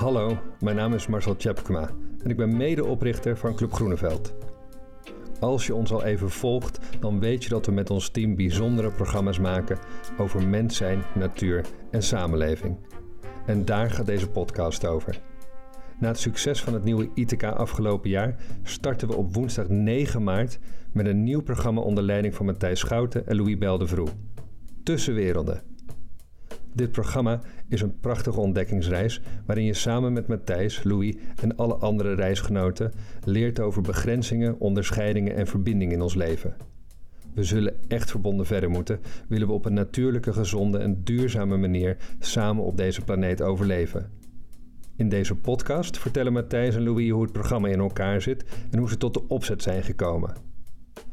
Hallo, mijn naam is Marcel Tjepkema en ik ben medeoprichter van Club Groeneveld. Als je ons al even volgt, dan weet je dat we met ons team bijzondere programma's maken over mens zijn, natuur en samenleving. En daar gaat deze podcast over. Na het succes van het nieuwe ITK afgelopen jaar starten we op woensdag 9 maart met een nieuw programma onder leiding van Matthijs Schouten en Louis Beldevroe. Tussenwerelden. Dit programma is een prachtige ontdekkingsreis waarin je samen met Matthijs, Louis en alle andere reisgenoten leert over begrenzingen, onderscheidingen en verbindingen in ons leven. We zullen echt verbonden verder moeten, willen we op een natuurlijke, gezonde en duurzame manier samen op deze planeet overleven. In deze podcast vertellen Matthijs en Louis hoe het programma in elkaar zit en hoe ze tot de opzet zijn gekomen.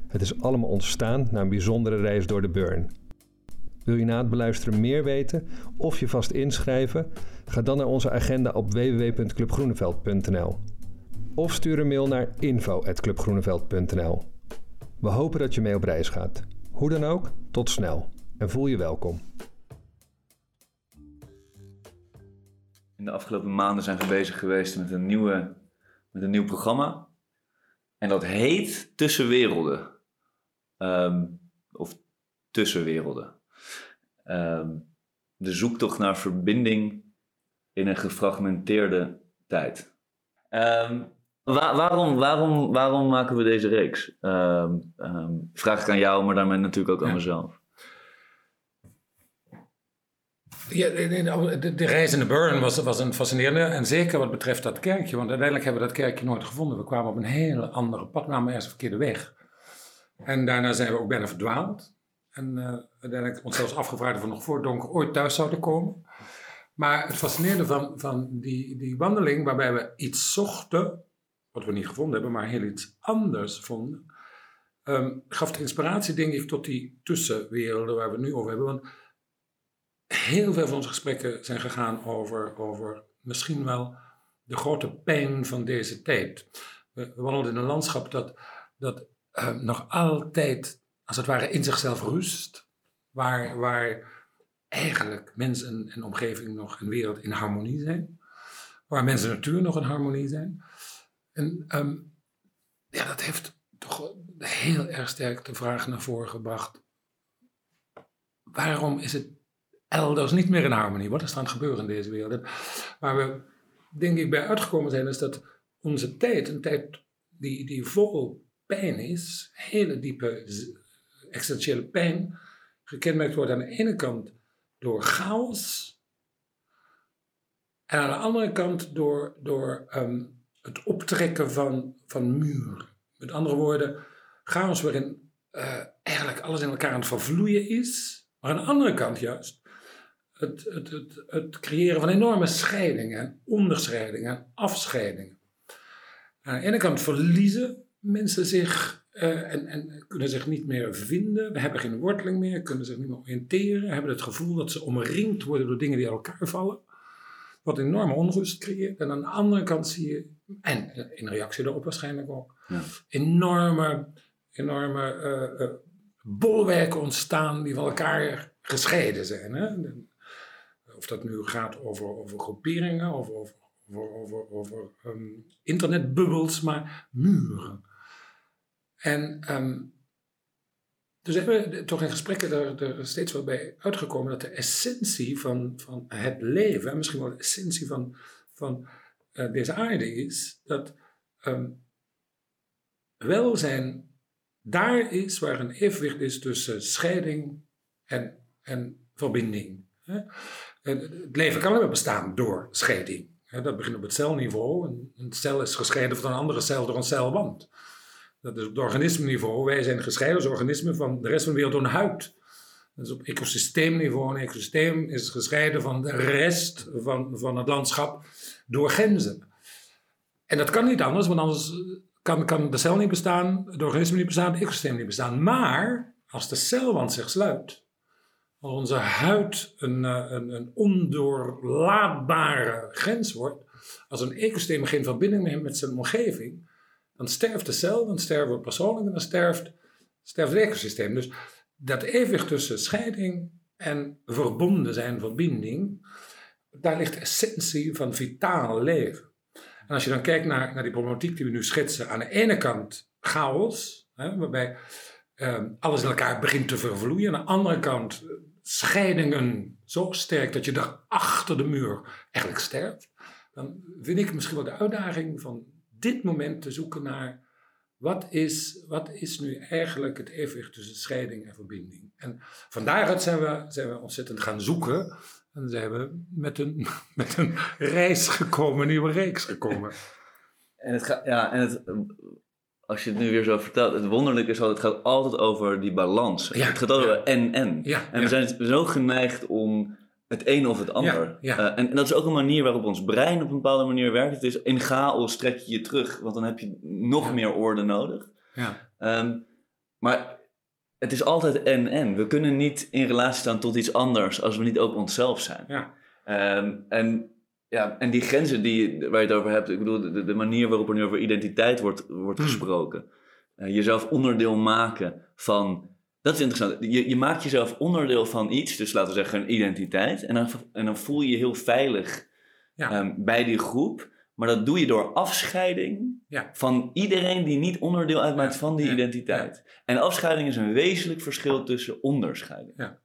Het is allemaal ontstaan na een bijzondere reis door de Burn. Wil je na het beluisteren meer weten of je vast inschrijven? Ga dan naar onze agenda op www.clubgroeneveld.nl of stuur een mail naar info.clubgroeneveld.nl. We hopen dat je mee op reis gaat. Hoe dan ook, tot snel en voel je welkom. In de afgelopen maanden zijn we bezig geweest met een, nieuwe, met een nieuw programma. En dat heet Tussenwerelden. Um, of Tussenwerelden. Um, de zoektocht naar verbinding in een gefragmenteerde tijd. Um, waarom, waarom, waarom maken we deze reeks? vraag ik aan jou, maar daarmee natuurlijk ook aan mezelf. Ja, de, de, reis in de Burn was, was een fascinerende. En zeker wat betreft dat kerkje. Want uiteindelijk hebben we dat kerkje nooit gevonden. We kwamen op een hele andere pad. Namen eerst een verkeerde weg. En daarna zijn we ook bijna verdwaald. En uh, uiteindelijk ons zelfs afgevraagd of we nog voor donker ooit thuis zouden komen. Maar het fascinerende van, van die, die wandeling, waarbij we iets zochten, wat we niet gevonden hebben, maar heel iets anders vonden, um, gaf de inspiratie, denk ik, tot die tussenwerelden waar we het nu over hebben. Want heel veel van onze gesprekken zijn gegaan over, over misschien wel de grote pijn van deze tijd. We, wandelen in een landschap dat, dat uh, nog altijd, als het ware, in zichzelf rust. Waar, waar eigenlijk mens en, omgeving nog een wereld in harmonie zijn. Waar mens en natuur nog in harmonie zijn. En um, ja, dat heeft toch heel erg sterk de vraag naar voren gebracht. Waarom is het elders niet meer in harmonie. Wat is er aan het gebeuren in deze wereld? Waar we, denk ik, bij uitgekomen zijn, is dat onze tijd, een tijd die, die vol pijn is, hele diepe existentiële pijn, gekenmerkt wordt aan de ene kant door chaos en aan de andere kant door, door um, het optrekken van, van muren. Met andere woorden, chaos waarin uh, eigenlijk alles in elkaar aan het vervloeien is, maar aan de andere kant juist het, het, het, het creëren van enorme scheidingen, onderscheidingen en afscheidingen. Aan de ene kant verliezen mensen zich uh, en, en, kunnen zich niet meer vinden. We hebben geen worteling meer, kunnen zich niet meer oriënteren. Hebben het gevoel dat ze omringd worden door dingen die uit elkaar vallen. Wat enorme onrust creëert. En aan de andere kant zie je, en in reactie daarop waarschijnlijk ook, ja. enorme, enorme uh, uh, bolwerken ontstaan die van elkaar gescheiden zijn. Hè? of dat nu gaat over, over groeperingen of over, over, over, over um, internetbubbels, maar muren. En um, dus hebben we toch in gesprekken er, steeds wel bij uitgekomen dat de essentie van, van het leven, en misschien wel de essentie van, van uh, deze aarde is, dat um, welzijn daar is waar een evenwicht is tussen scheiding en, en verbinding. Hè? Het leven kan alleen bestaan door scheiding. Dat begint op het celniveau. Een cel is gescheiden van een andere cel door een celwand. Dat is op het organismeniveau. Wij zijn gescheiden als organismen van de rest van de wereld door een huid. Dat is op ecosysteemniveau. Een ecosysteem is gescheiden van de rest van, van het landschap door grenzen. En dat kan niet anders, want anders kan, kan de cel niet bestaan, het organisme niet bestaan, het ecosysteem niet bestaan. Maar als de celwand zich sluit, als onze huid een, eh, een, een ondoorlaatbare grens wordt, als een ecosysteem geen verbinding meer heeft met zijn omgeving, dan sterft de cel, dan sterven we persoonlijk en dan sterft, sterft het ecosysteem. Dus dat evenwicht tussen scheiding en verbonden zijn, verbinding, daar ligt de essentie van vitaal leven. En als je dan kijkt naar, naar die problematiek die we nu schetsen, aan de ene kant chaos, hè, waarbij ehm, alles in elkaar begint te vervloeien. Aan de andere kant eh, scheidingen zo sterk dat je daar achter de muur eigenlijk sterft. Dan vind ik misschien wel de uitdaging van dit moment te zoeken naar wat is, wat is nu eigenlijk het evenwicht tussen scheiding en verbinding. En van daaruit zijn we, zijn we ontzettend gaan zoeken. En zijn we met een, met een reis gekomen, een nieuwe reeks gekomen. En het gaat, ja, en het, als je het nu weer zo vertelt, het wonderlijke is dat het gaat altijd over die balans. Ja, het gaat altijd ja. over en-en. Ja, en we zijn zo geneigd om het een of het ander. ja. Eh, en, en dat is ook een manier waarop ons brein op een bepaalde manier werkt. Het is in chaos trek je je terug, want dan heb je nog Ja. meer orde nodig. Ja, Ehm, maar het is altijd en-en. We kunnen niet in relatie staan tot iets anders als we niet ook onszelf zijn. ja, Ehm, en, ja, en die grenzen die, waar je het over hebt, ik bedoel, de, de manier waarop er nu over identiteit wordt, wordt Hmm. gesproken. Eh, jezelf onderdeel maken van. Dat is interessant. Je, je maakt jezelf onderdeel van iets, dus laten we zeggen een identiteit. En dan, en dan voel je je heel veilig Ja. ehm, bij die groep. Maar dat doe je door afscheiding Ja. van iedereen die niet onderdeel uitmaakt van die identiteit. En afscheiding is een wezenlijk verschil tussen onderscheiding.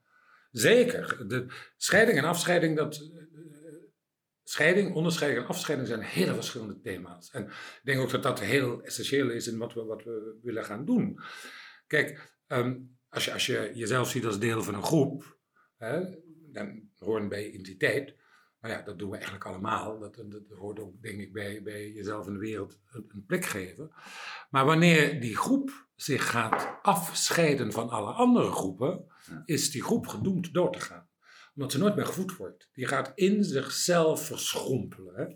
zeker. De scheiding en afscheiding, dat, eh, scheiding, onderscheiding en afscheiding zijn hele verschillende thema's. En ik denk ook dat dat heel essentieel is in wat we, wat we willen gaan doen. Kijk, ehm, als, je, als je jezelf ziet als deel van een groep, hè, dan horen bij identiteit. Nou ja, dat doen we eigenlijk allemaal. Dat, hoort ook, denk ik, bij, bij jezelf in de wereld een, een plek geven. Maar wanneer die groep zich gaat afscheiden van alle andere groepen, is die groep gedoemd door te gaan. Omdat ze nooit meer gevoed wordt. Die gaat in zichzelf verschrompelen. Hè?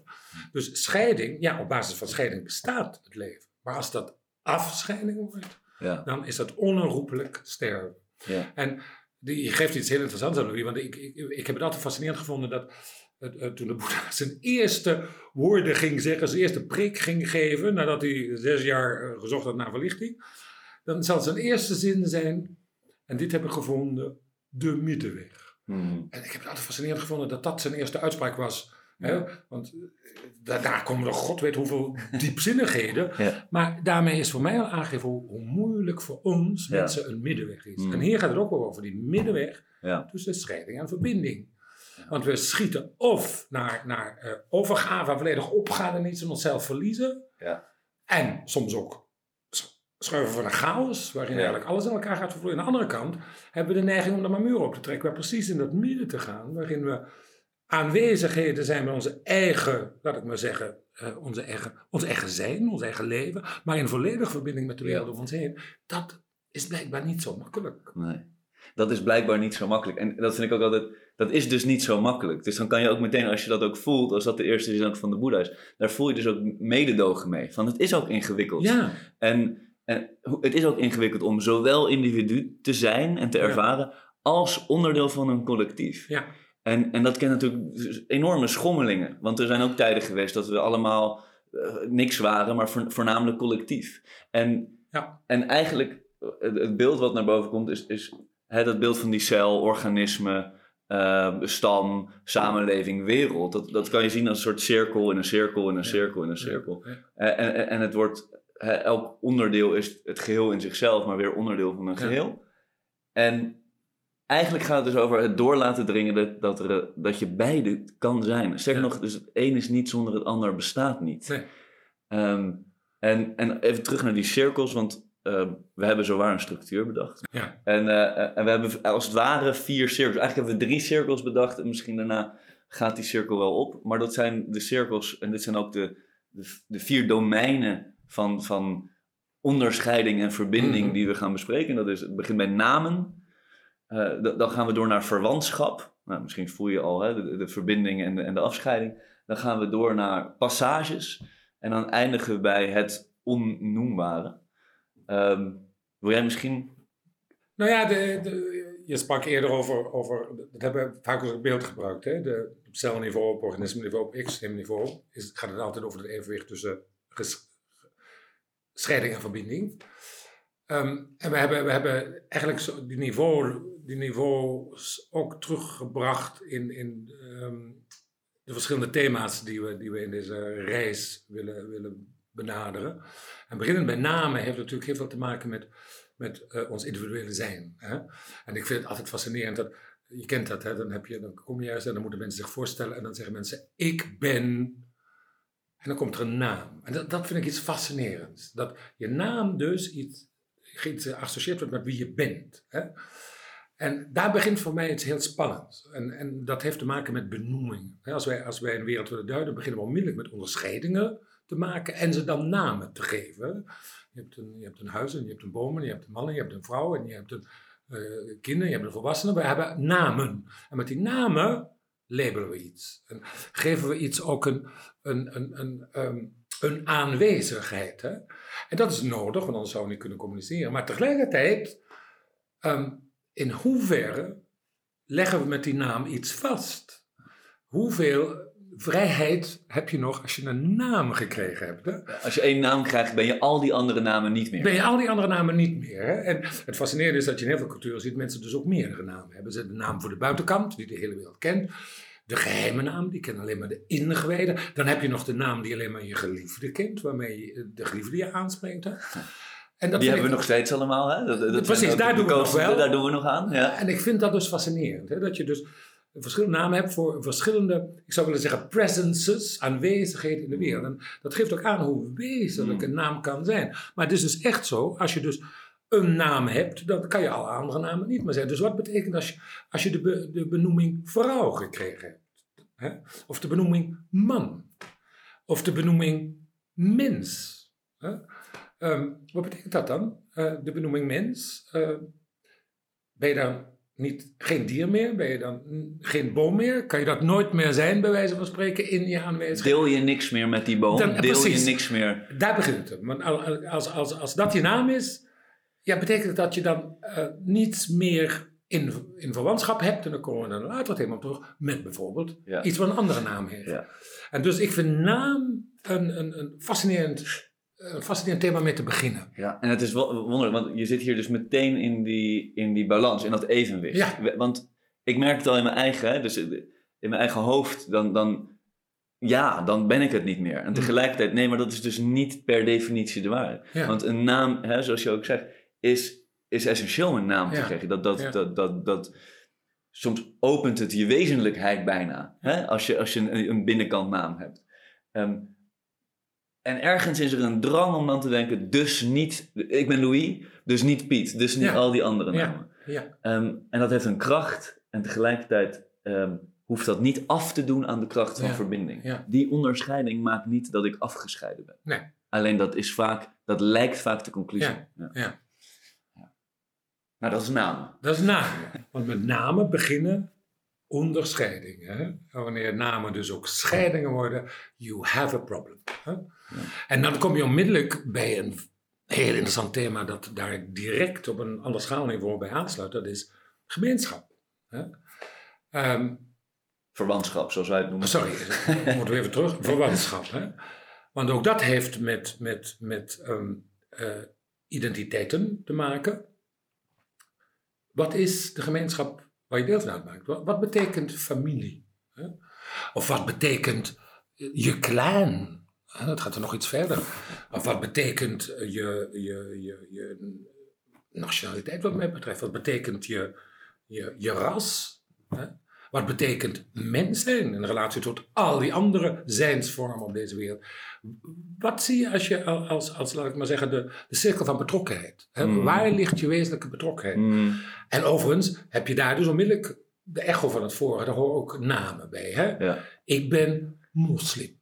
Dus scheiding, ja, op basis van scheiding bestaat het leven. Maar als dat afscheiding wordt, Ja, dan is dat onherroepelijk sterven. ja. En die, je geeft iets heel interessants aan, Louis, want ik, ik, ik heb het altijd fascinerend gevonden dat het, eh, toen de Boeddha zijn eerste woorden ging zeggen, zijn eerste preek ging geven, nadat hij zes jaar eh, gezocht had naar verlichting, dan zal zijn eerste zin zijn, en dit heb ik gevonden, de middenweg. Mhm. En ik heb het altijd fascinerend gevonden dat dat zijn eerste uitspraak was. Hè? Want eh, da- daar komen er god weet hoeveel diepzinnigheden. Ja. Maar daarmee is voor mij al aangegeven hoe, hoe moeilijk voor ons Ja. mensen een middenweg is. Mm. En hier gaat het ook wel over die middenweg tussen scheiding en verbinding. Want we schieten of naar, naar eh, overgave, volledig opgaan en iets in onszelf verliezen. Ja. En soms ook schuiven van een chaos, waarin Ja. eigenlijk alles in elkaar gaat vervloeien. Aan de andere kant hebben we de neiging om er maar muren op te trekken, waar precies in dat midden te gaan, waarin we aanwezigheden zijn bij onze eigen, laat ik maar zeggen, eh, onze, eigen, ons eigen zijn, ons eigen leven, maar in volledige verbinding met de wereld Ja. om ons heen. Dat is blijkbaar niet zo makkelijk. Nee. Dat is blijkbaar niet zo makkelijk. En dat vind ik ook altijd, dat is dus niet zo makkelijk. Dus dan kan je ook meteen, als je dat ook voelt, als dat de eerste zin van de Boeddha is, daar voel je dus ook mededogen mee. Van het is ook ingewikkeld. Ja, En, en het is ook ingewikkeld om zowel individu te zijn en te Ja. ervaren, als onderdeel van een collectief. ja, En, en dat kent natuurlijk enorme schommelingen. Want er zijn ook tijden geweest dat we allemaal eh, niks waren, maar voor- voornamelijk collectief. En, Ja. en eigenlijk, eh, het, het beeld wat naar boven komt, is, is hè, dat beeld van die cel, organisme, eh, stam, samenleving, wereld. Dat, dat kan je zien als een soort cirkel in een cirkel in een cirkel in een cirkel. Ja. En, en, en het wordt, hè, elk onderdeel is het geheel in zichzelf, maar weer onderdeel van een Ja. geheel. En eigenlijk gaat het dus over het door laten dringen dat, dat, er, dat je beide kan zijn. Ja. nog, dus het een is niet zonder het ander bestaat niet. Nee. Ehm, en, en even terug naar die cirkels, want eh, we hebben zowaar een structuur bedacht. Ja. En, eh, en we hebben als het ware vier cirkels. Eigenlijk hebben we drie cirkels bedacht en misschien daarna gaat die cirkel wel op. Maar dat zijn de cirkels en dit zijn ook de, de, de vier domeinen van, van onderscheiding en verbinding Mhm. die we gaan bespreken. Dat is, het begint bij namen. Eh, dan gaan we door naar verwantschap. Nou, misschien voel je al hè, de, de verbinding en de, en de afscheiding. Dan gaan we door naar passages. En dan eindigen we bij het onnoembare. Ehm, wil jij misschien... Nou ja, je sprak eerder over, over, dat hebben we vaak als beeld gebruikt, hè? De, op celniveau, op organismeniveau, op ecosysteemniveau, is, gaat het altijd over het evenwicht tussen scheiding en verbinding. Ehm, en we hebben, we hebben eigenlijk die, niveau, die niveaus ook teruggebracht in, in, ehm, de verschillende thema's die we, die we in deze reis willen, willen benaderen. En beginnend bij namen heeft natuurlijk heel veel te maken met, met uh, ons individuele zijn. Hè? En ik vind het altijd fascinerend dat, je kent dat, hè? Dan, heb je, dan kom je juist en dan moeten mensen zich voorstellen en dan zeggen mensen, ik ben en dan komt er een naam. En dat, dat vind ik iets fascinerends. Dat je naam dus iets geassocieerd wordt met wie je bent. Hè? En daar begint voor mij iets heel spannends. En, en dat heeft te maken met benoeming. Als wij, als wij een wereld willen duiden, beginnen we onmiddellijk met onderscheidingen te maken en ze dan namen te geven. Je hebt een, je hebt een huis en je hebt een boom en je hebt een man en je hebt een vrouw en je hebt een uh, kinderen, je hebt een volwassene. We hebben namen. En met die namen labelen we iets. En geven we iets ook een, een, een, een, um, een aanwezigheid. Hè? En dat is nodig, want anders zouden we niet kunnen communiceren. Maar tegelijkertijd, um, in hoeverre leggen we met die naam iets vast? Hoeveel vrijheid heb je nog als je een naam gekregen hebt? Hè? Als je één naam krijgt, ben je al die andere namen niet meer. Ben je al die andere namen niet meer. Hè? En het fascinerende is dat je in heel veel culturen ziet mensen dus ook meerdere namen hebben. Ze hebben de naam voor de buitenkant, die de hele wereld kent. De geheime naam, die kennen alleen maar de ingewijden. Dan heb je nog de naam die alleen maar je geliefde kent, waarmee je de geliefde je aanspreekt. Hè? En dat die hebben we nog steeds allemaal, hè? Dat, dat Precies, daar doen we nog wel. Daar doen we nog aan, ja. En ik vind dat dus fascinerend, hè? dat je dus verschillende namen hebt voor verschillende, ik zou willen zeggen, presences, aanwezigheden in de wereld. En dat geeft ook aan hoe wezenlijk een naam kan zijn. Maar het is dus echt zo, als je dus een naam hebt, dan kan je alle andere namen niet meer zijn. Dus wat betekent als je, als je de, de benoeming vrouw gekregen hebt? Hè? Of de benoeming man? Of de benoeming mens? Hè? Ehm, wat betekent dat dan? Uh, de benoeming mens? Uh, ben je dan niet, geen dier meer? Ben je dan geen boom meer? Kan je dat nooit meer zijn, bij wijze van spreken, in je aanwezigheid? Deel je niks meer met die boom? Deel precies, je niks meer? Daar begint het. Want als, als, als dat je naam is, ja, betekent dat je dan uh, niets meer in, in verwantschap hebt. En dan komen we dan later thema op terug. Met bijvoorbeeld iets wat een andere naam heeft. Ja. En dus ik vind naam een, een, een fascinerend een fascinerend thema mee te beginnen. Ja, en het is wel wonderlijk, want je zit hier dus meteen in die, in die balans, in dat evenwicht. Ja. Want ik merk het al in mijn eigen, dus in mijn eigen hoofd, dan, dan, ja, dan ben ik het niet meer. En mm. tegelijkertijd, nee, maar dat is dus niet per definitie de waarheid. Want een naam, hè, zoals je ook zegt, is, is essentieel een naam te krijgen. Dat, dat, dat, dat, dat, soms opent het je wezenlijkheid bijna, hè, als je, als je een, een binnenkant naam hebt. Um, en ergens is er een drang om dan te denken, dus niet, ik ben Louis, dus niet Piet, dus niet al die andere namen. Ja. ja. Um, en dat heeft een kracht en tegelijkertijd um, hoeft dat niet af te doen aan de kracht van verbinding. Die onderscheiding maakt niet dat ik afgescheiden ben. Nee. Alleen dat is vaak, dat lijkt vaak de conclusie. Ja. Maar dat is namen. Dat is namen. Want met namen beginnen onderscheidingen. Wanneer namen dus ook scheidingen worden, you have a problem. Hè? En dan kom je onmiddellijk bij een heel interessant thema dat daar direct op een ander schaalniveau bij aansluit. Dat is gemeenschap. Hè? Ehm, Verwantschap, zoals wij het noemen. Sorry, moeten we even terug. Verwantschap. Hè? Want ook dat heeft met, met, met um, uh, identiteiten te maken. Wat is de gemeenschap waar je deel van uitmaakt? Wat, betekent familie? Hè? Of wat betekent je clan? Dat gaat er nog iets verder. Of wat betekent je, je, je, je nationaliteit wat mij betreft? Wat betekent je, je, je ras? Hè? Wat betekent mens zijn in relatie tot al die andere zijnsvormen op deze wereld? Wat zie je als je als, als laat ik maar zeggen, de, de cirkel van betrokkenheid? Hè? Mm. Waar ligt je wezenlijke betrokkenheid? Mm. En overigens heb je daar dus onmiddellijk de echo van het vorige, daar horen ook namen bij. Hè? Ja. Ik ben moslim.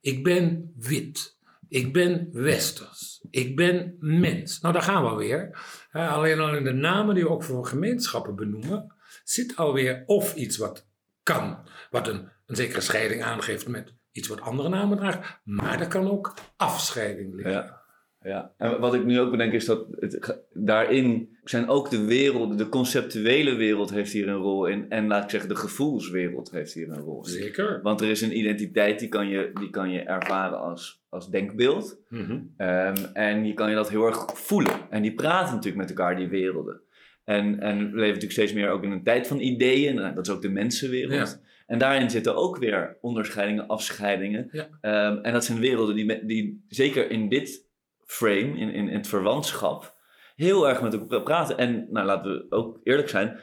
Ik ben wit. Ik ben westers. Ik ben mens. Nou, daar gaan we weer. alleen al in de namen die we ook voor gemeenschappen benoemen, zit alweer of iets wat kan, wat een, een zekere scheiding aangeeft met iets wat andere namen draagt, maar er kan ook afscheiding liggen. Ja. Ja, en wat ik nu ook bedenk is dat het, daarin zijn ook de wereld, de conceptuele wereld heeft hier een rol in. En laat ik zeggen, de gevoelswereld heeft hier een rol in. Zeker. Want er is een identiteit die kan je, die kan je ervaren als, als denkbeeld. Mhm. Ehm, en je kan je dat heel erg voelen. En die praten natuurlijk met elkaar, die werelden. En, en we leven natuurlijk steeds meer ook in een tijd van ideeën. Nou, dat is ook de mensenwereld. En daarin zitten ook weer onderscheidingen, afscheidingen. Ja. Ehm, en dat zijn werelden die, die zeker in dit frame, in, in, in het verwantschap, heel erg met elkaar praten. En nou, laten we ook eerlijk zijn,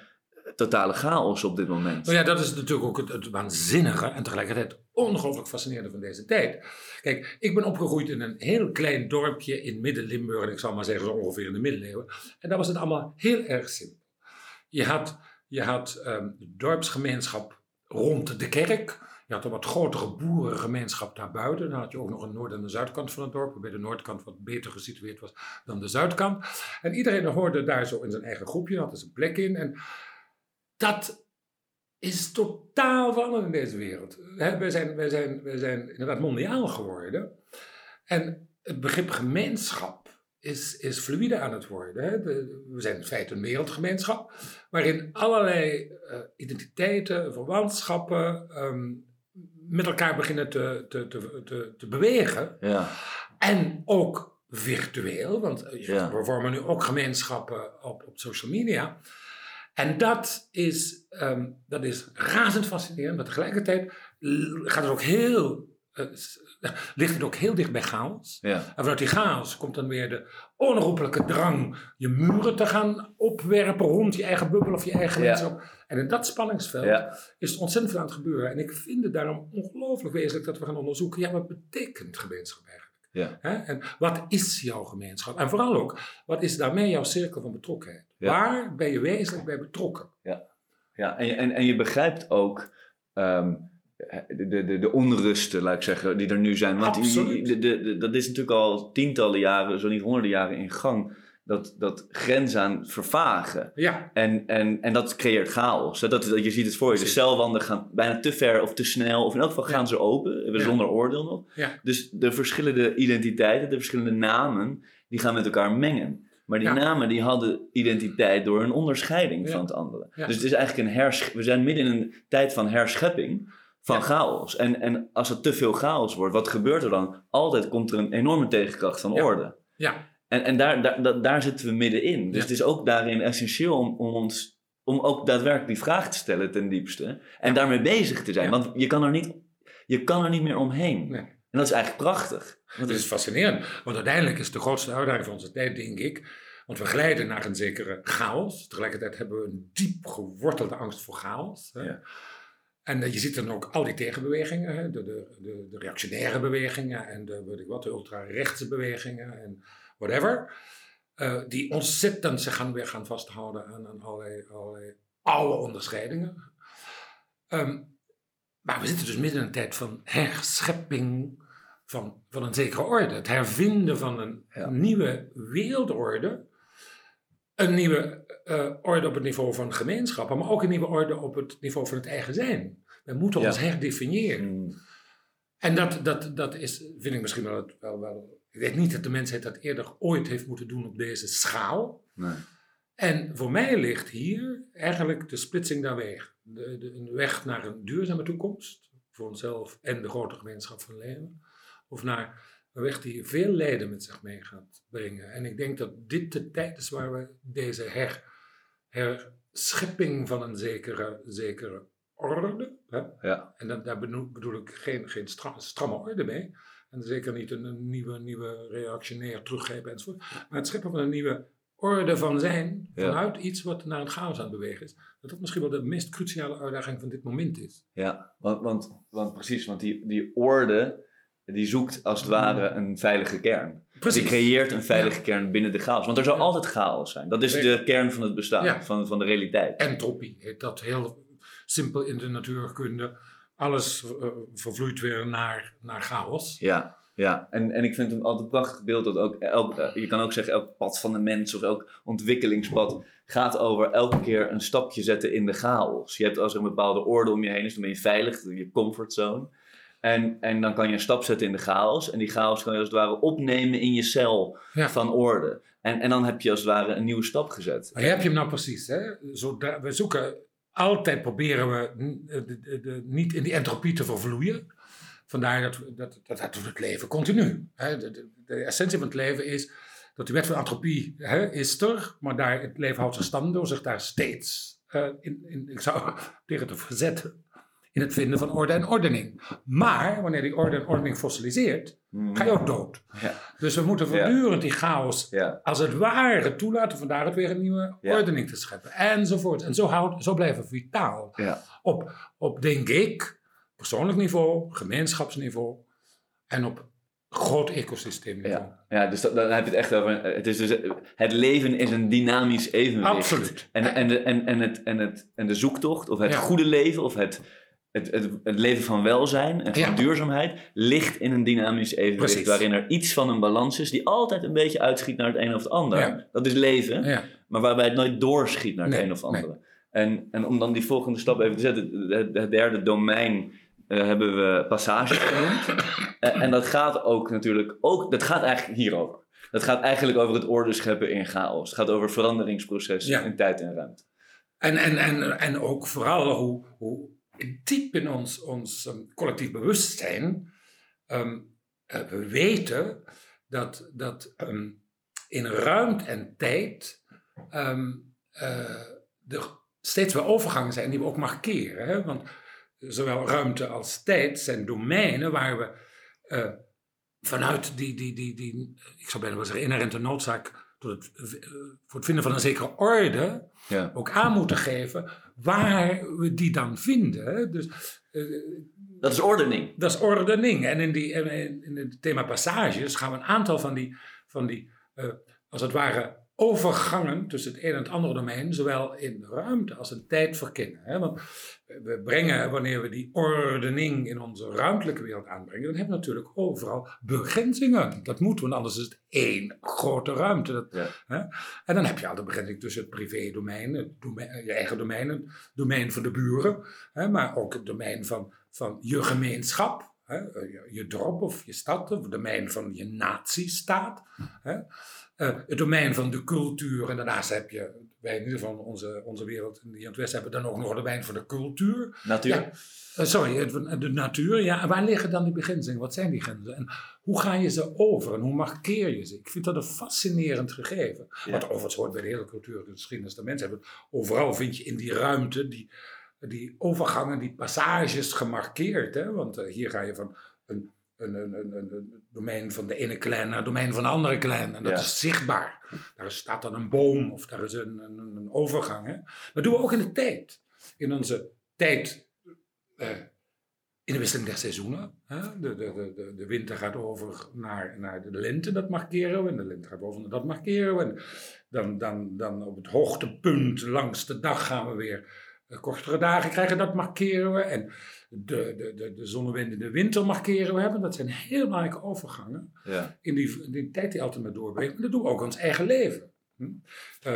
totale chaos op dit moment. Nou ja, dat is natuurlijk ook het, het waanzinnige en tegelijkertijd ongelooflijk fascinerende van deze tijd. Kijk, ik ben opgegroeid in een heel klein dorpje in Midden-Limburg, en ik zal maar zeggen zo ongeveer in de middeleeuwen. En daar was het allemaal heel erg simpel. Je had, je had ehm, de dorpsgemeenschap rond de kerk. Je had een wat grotere boerengemeenschap daarbuiten. Dan had je ook nog een noord- en een zuidkant van het dorp, waarbij de noordkant wat beter gesitueerd was dan de zuidkant. En iedereen hoorde daar zo in zijn eigen groepje, had er zijn plek in. En dat is totaal veranderd in deze wereld. Wij zijn, wij, zijn, wij zijn inderdaad mondiaal geworden. En het begrip gemeenschap is, is fluide aan het worden. Hè. De- we zijn in feite een wereldgemeenschap, waarin allerlei eh, identiteiten, verwantschappen ehm, met elkaar beginnen te, te, te, te, te bewegen. Ja, En ook virtueel, want eh, Ja. we vormen nu ook gemeenschappen op, op social media. En dat is, ehm, dat is razend fascinerend, maar tegelijkertijd gaat het ook heel, eh, ligt het ook heel dicht bij chaos. ja, En vanuit die chaos komt dan weer de onherroepelijke drang je muren te gaan opwerpen rond je eigen bubbel of je eigen Ja. gemeenschap. En in dat spanningsveld ja, is er ontzettend veel aan het gebeuren. En ik vind het daarom ongelooflijk wezenlijk dat we gaan onderzoeken, ja, wat betekent gemeenschap eigenlijk? ja. Hè? En wat is jouw gemeenschap? En vooral ook, wat is daarmee jouw cirkel van betrokkenheid? Ja. Waar ben je wezenlijk bij betrokken? Ja, en, je- en, en je begrijpt ook ehm, de, de, de, onrusten, laat ik zeggen, die er nu zijn. Want die- Absoluut. de, de, de- dat is natuurlijk al tientallen jaren, zo niet honderden jaren in gang, dat, dat grenzen aan vervagen. Ja, En, en, en dat creëert chaos. Dat, dat, je ziet het voor je. De celwanden gaan bijna te ver of te snel. Of in elk geval gaan Ja. ze open, Ja. zonder oordeel nog. ja, Dus de verschillende identiteiten, de verschillende namen, die gaan met elkaar mengen. Maar die Ja. namen die hadden identiteit door een onderscheiding Ja. van het andere. Ja. Dus het is eigenlijk een hersch... We zijn midden in een tijd van herschepping van chaos. En, en als er te veel chaos wordt, wat gebeurt er dan? Altijd komt er een enorme tegenkracht van orde. ja, En, en daar, daar, daar, zitten we middenin. Dus het is ook daarin essentieel om, om ons om ook daadwerkelijk die vraag te stellen ten diepste. En daarmee bezig te zijn. Want je kan, er niet, je kan er niet meer omheen. nee. En dat is eigenlijk prachtig. Dat is fascinerend. Want uiteindelijk is de grootste uitdaging van onze tijd, denk ik. Want we glijden naar een zekere chaos. Tegelijkertijd hebben we een diep gewortelde angst voor chaos. Hè. Ja. En eh, je ziet dan ook al die tegenbewegingen, hè, de, de, de, de reactionaire bewegingen en de, weet ik wat, de ultra-rechtse bewegingen en whatever. eh, die ontzettend zich gaan weer gaan vasthouden aan, aan allerlei, allerlei oude onderscheidingen. Ehm, maar we zitten dus midden in een tijd van herschepping van, van een zekere orde. Het hervinden van een Ja. nieuwe wereldorde. Een nieuwe eh, orde op het niveau van gemeenschappen, maar ook een nieuwe orde op het niveau van het eigen zijn. We moeten Ja. ons herdefiniëren. Mm, En dat, dat, dat is, vind ik misschien wel, wel, wel. Ik weet niet dat de mensheid dat eerder ooit heeft moeten doen op deze schaal. nee. En voor mij ligt hier eigenlijk de splitsing daar weg. De, de, een weg naar een duurzame toekomst voor onszelf en de grote gemeenschap van leven. Of naar een weg die veel lijden met zich mee gaat brengen. En ik denk dat dit de tijd is waar we deze her, herschepping van een zekere, zekere orde. Hè? Ja. En dat, daar bedoel, bedoel ik geen, geen stra- stramme orde mee. En zeker niet een, een nieuwe, nieuwe reactionair teruggrepen enzovoort. Maar het scheppen van een nieuwe orde van zijn. Ja. Vanuit iets wat naar een chaos aan het bewegen is. Dat dat misschien wel de meest cruciale uitdaging van dit moment is. Ja, want, want, want precies, want die, die orde, die zoekt als het ware een veilige kern. Die creëert een veilige kern binnen de chaos. Want er zal altijd chaos zijn. Dat is de kern van het bestaan, Ja. van, van de realiteit. Entropie heet dat heel simpel in de natuurkunde. Alles eh, vervloeit weer naar, naar chaos. Ja, ja. En, en ik vind het altijd een prachtig beeld dat ook, elk, eh, je kan ook zeggen, elk pad van de mens of elk ontwikkelingspad gaat over elke keer een stapje zetten in de chaos. Je hebt als er een bepaalde orde om je heen is, dan ben je veilig, je comfortzone. En, en dan kan je een stap zetten in de chaos. En die chaos kan je als het ware opnemen in je cel Ja. van orde. En, en dan heb je als het ware een nieuwe stap gezet. Maar heb je hem nou precies? Hè? Zodra, we zoeken, altijd proberen we de, de, de- niet in die entropie te vervloeien. Vandaar dat, dat, dat, dat doet het leven continu. Hè? De, de, de essentie van het leven is dat die wet van entropie hè, is er, maar daar, het leven houdt zijn stand door zich daar steeds, eh, in, in, ik zou tegen te verzetten, in het vinden van orde en ordening. Maar wanneer die orde en ordening fossiliseert, Mhm. ga je ook dood. Ja. Dus we moeten voortdurend die chaos Ja. als het ware toelaten, vandaar het weer een nieuwe ordening te scheppen. Enzovoort. En zo, houd, zo blijven we vitaal. Op, op, denk ik, persoonlijk niveau, gemeenschapsniveau en op groot ecosysteemniveau. Ja, ja dus dat- dan heb je het echt over. Het, is dus, het leven is een dynamisch evenwicht. Absoluut. En, en, de, en, en, het, en, het, en de zoektocht, of het Ja. goede leven, of het, het, het, het leven van welzijn en van Ja. duurzaamheid, ligt in een dynamisch evenwicht. Precies. Waarin er iets van een balans is die altijd een beetje uitschiet naar het een of het ander. Ja. Dat is leven, Ja. maar waarbij het nooit doorschiet naar het Nee, een of nee. andere. En, en om dan die volgende stap even te zetten, het, het derde domein eh, hebben we passages genoemd. En dat gaat ook natuurlijk, ook, dat gaat eigenlijk hierover. Dat gaat eigenlijk over het orde scheppen in chaos. Het gaat over veranderingsprocessen in tijd en ruimte. En, en, en, en ook vooral hoe, hoe diep in ons, ons ehm, collectief bewustzijn eh, we weten dat, dat ehm, in ruimte en tijd eh, er steeds weer overgangen zijn die we ook markeren. Hè? Want zowel ruimte als tijd zijn domeinen waar we eh, vanuit die, die, die, die, ik zou bijna wel zeggen, inherente noodzaak het, eh, voor het vinden van een zekere orde Ja. ook aan moeten geven waar we die dan vinden. Dus eh, Dat is ordening. dat is ordening. En in, die, in, in het thema passages gaan we een aantal van die, van die eh, als het ware, overgangen tussen het een en het andere domein, zowel in ruimte als in tijd verkennen. Hè? Want we brengen, wanneer we die ordening in onze ruimtelijke wereld aanbrengen, dan hebben we natuurlijk overal begrenzingen. Dat moet, want anders is het één grote ruimte. Dat, Ja. hè? En dan heb je al de begrenzing tussen het privé-domein, het domein, je eigen domein, het domein van de buren, hè? maar ook het domein van, van je gemeenschap. Hè? Je, je dorp of je stad, of het domein van je natiestaat. Hè? Eh, het domein van de cultuur. En daarnaast heb je, wij in ieder geval onze, onze wereld in het Westen hebben dan ook nog het domein van de cultuur. Natuur. Ja, eh, sorry, het- de natuur. Ja, en waar liggen dan die beginselen? Wat zijn die grenzen? En hoe ga je ze over en hoe markeer je ze? Ik vind dat een fascinerend gegeven. Ja. Wat overigens hoort bij de hele cultuur, de geschiedenis der mensen hebben. Overal vind je in die ruimte die, die overgangen, die passages gemarkeerd. Hè? Want eh, hier ga je van een, een, een, een, domein van de ene clan naar het domein van de andere clan. En dat Ja. is zichtbaar. Daar staat dan een boom of daar is een, een, een overgang. Hè? Dat doen we ook in de tijd. In onze tijd, eh, in de wisseling der seizoenen. Hè? De, de, de, de, de winter gaat over naar, naar de lente, dat markeren we. En de lente gaat over naar dat markeren we. En dan, dan, dan op het hoogtepunt langs de dag gaan we weer eh, kortere dagen krijgen, dat markeren we. En de, de, de, de zonnewind in de winter markeren we hebben. Dat zijn heel belangrijke overgangen Ja. in die, in die tijd die altijd maar doorbrengt. Maar dat doen we ook in ons eigen leven. Hm? Eh,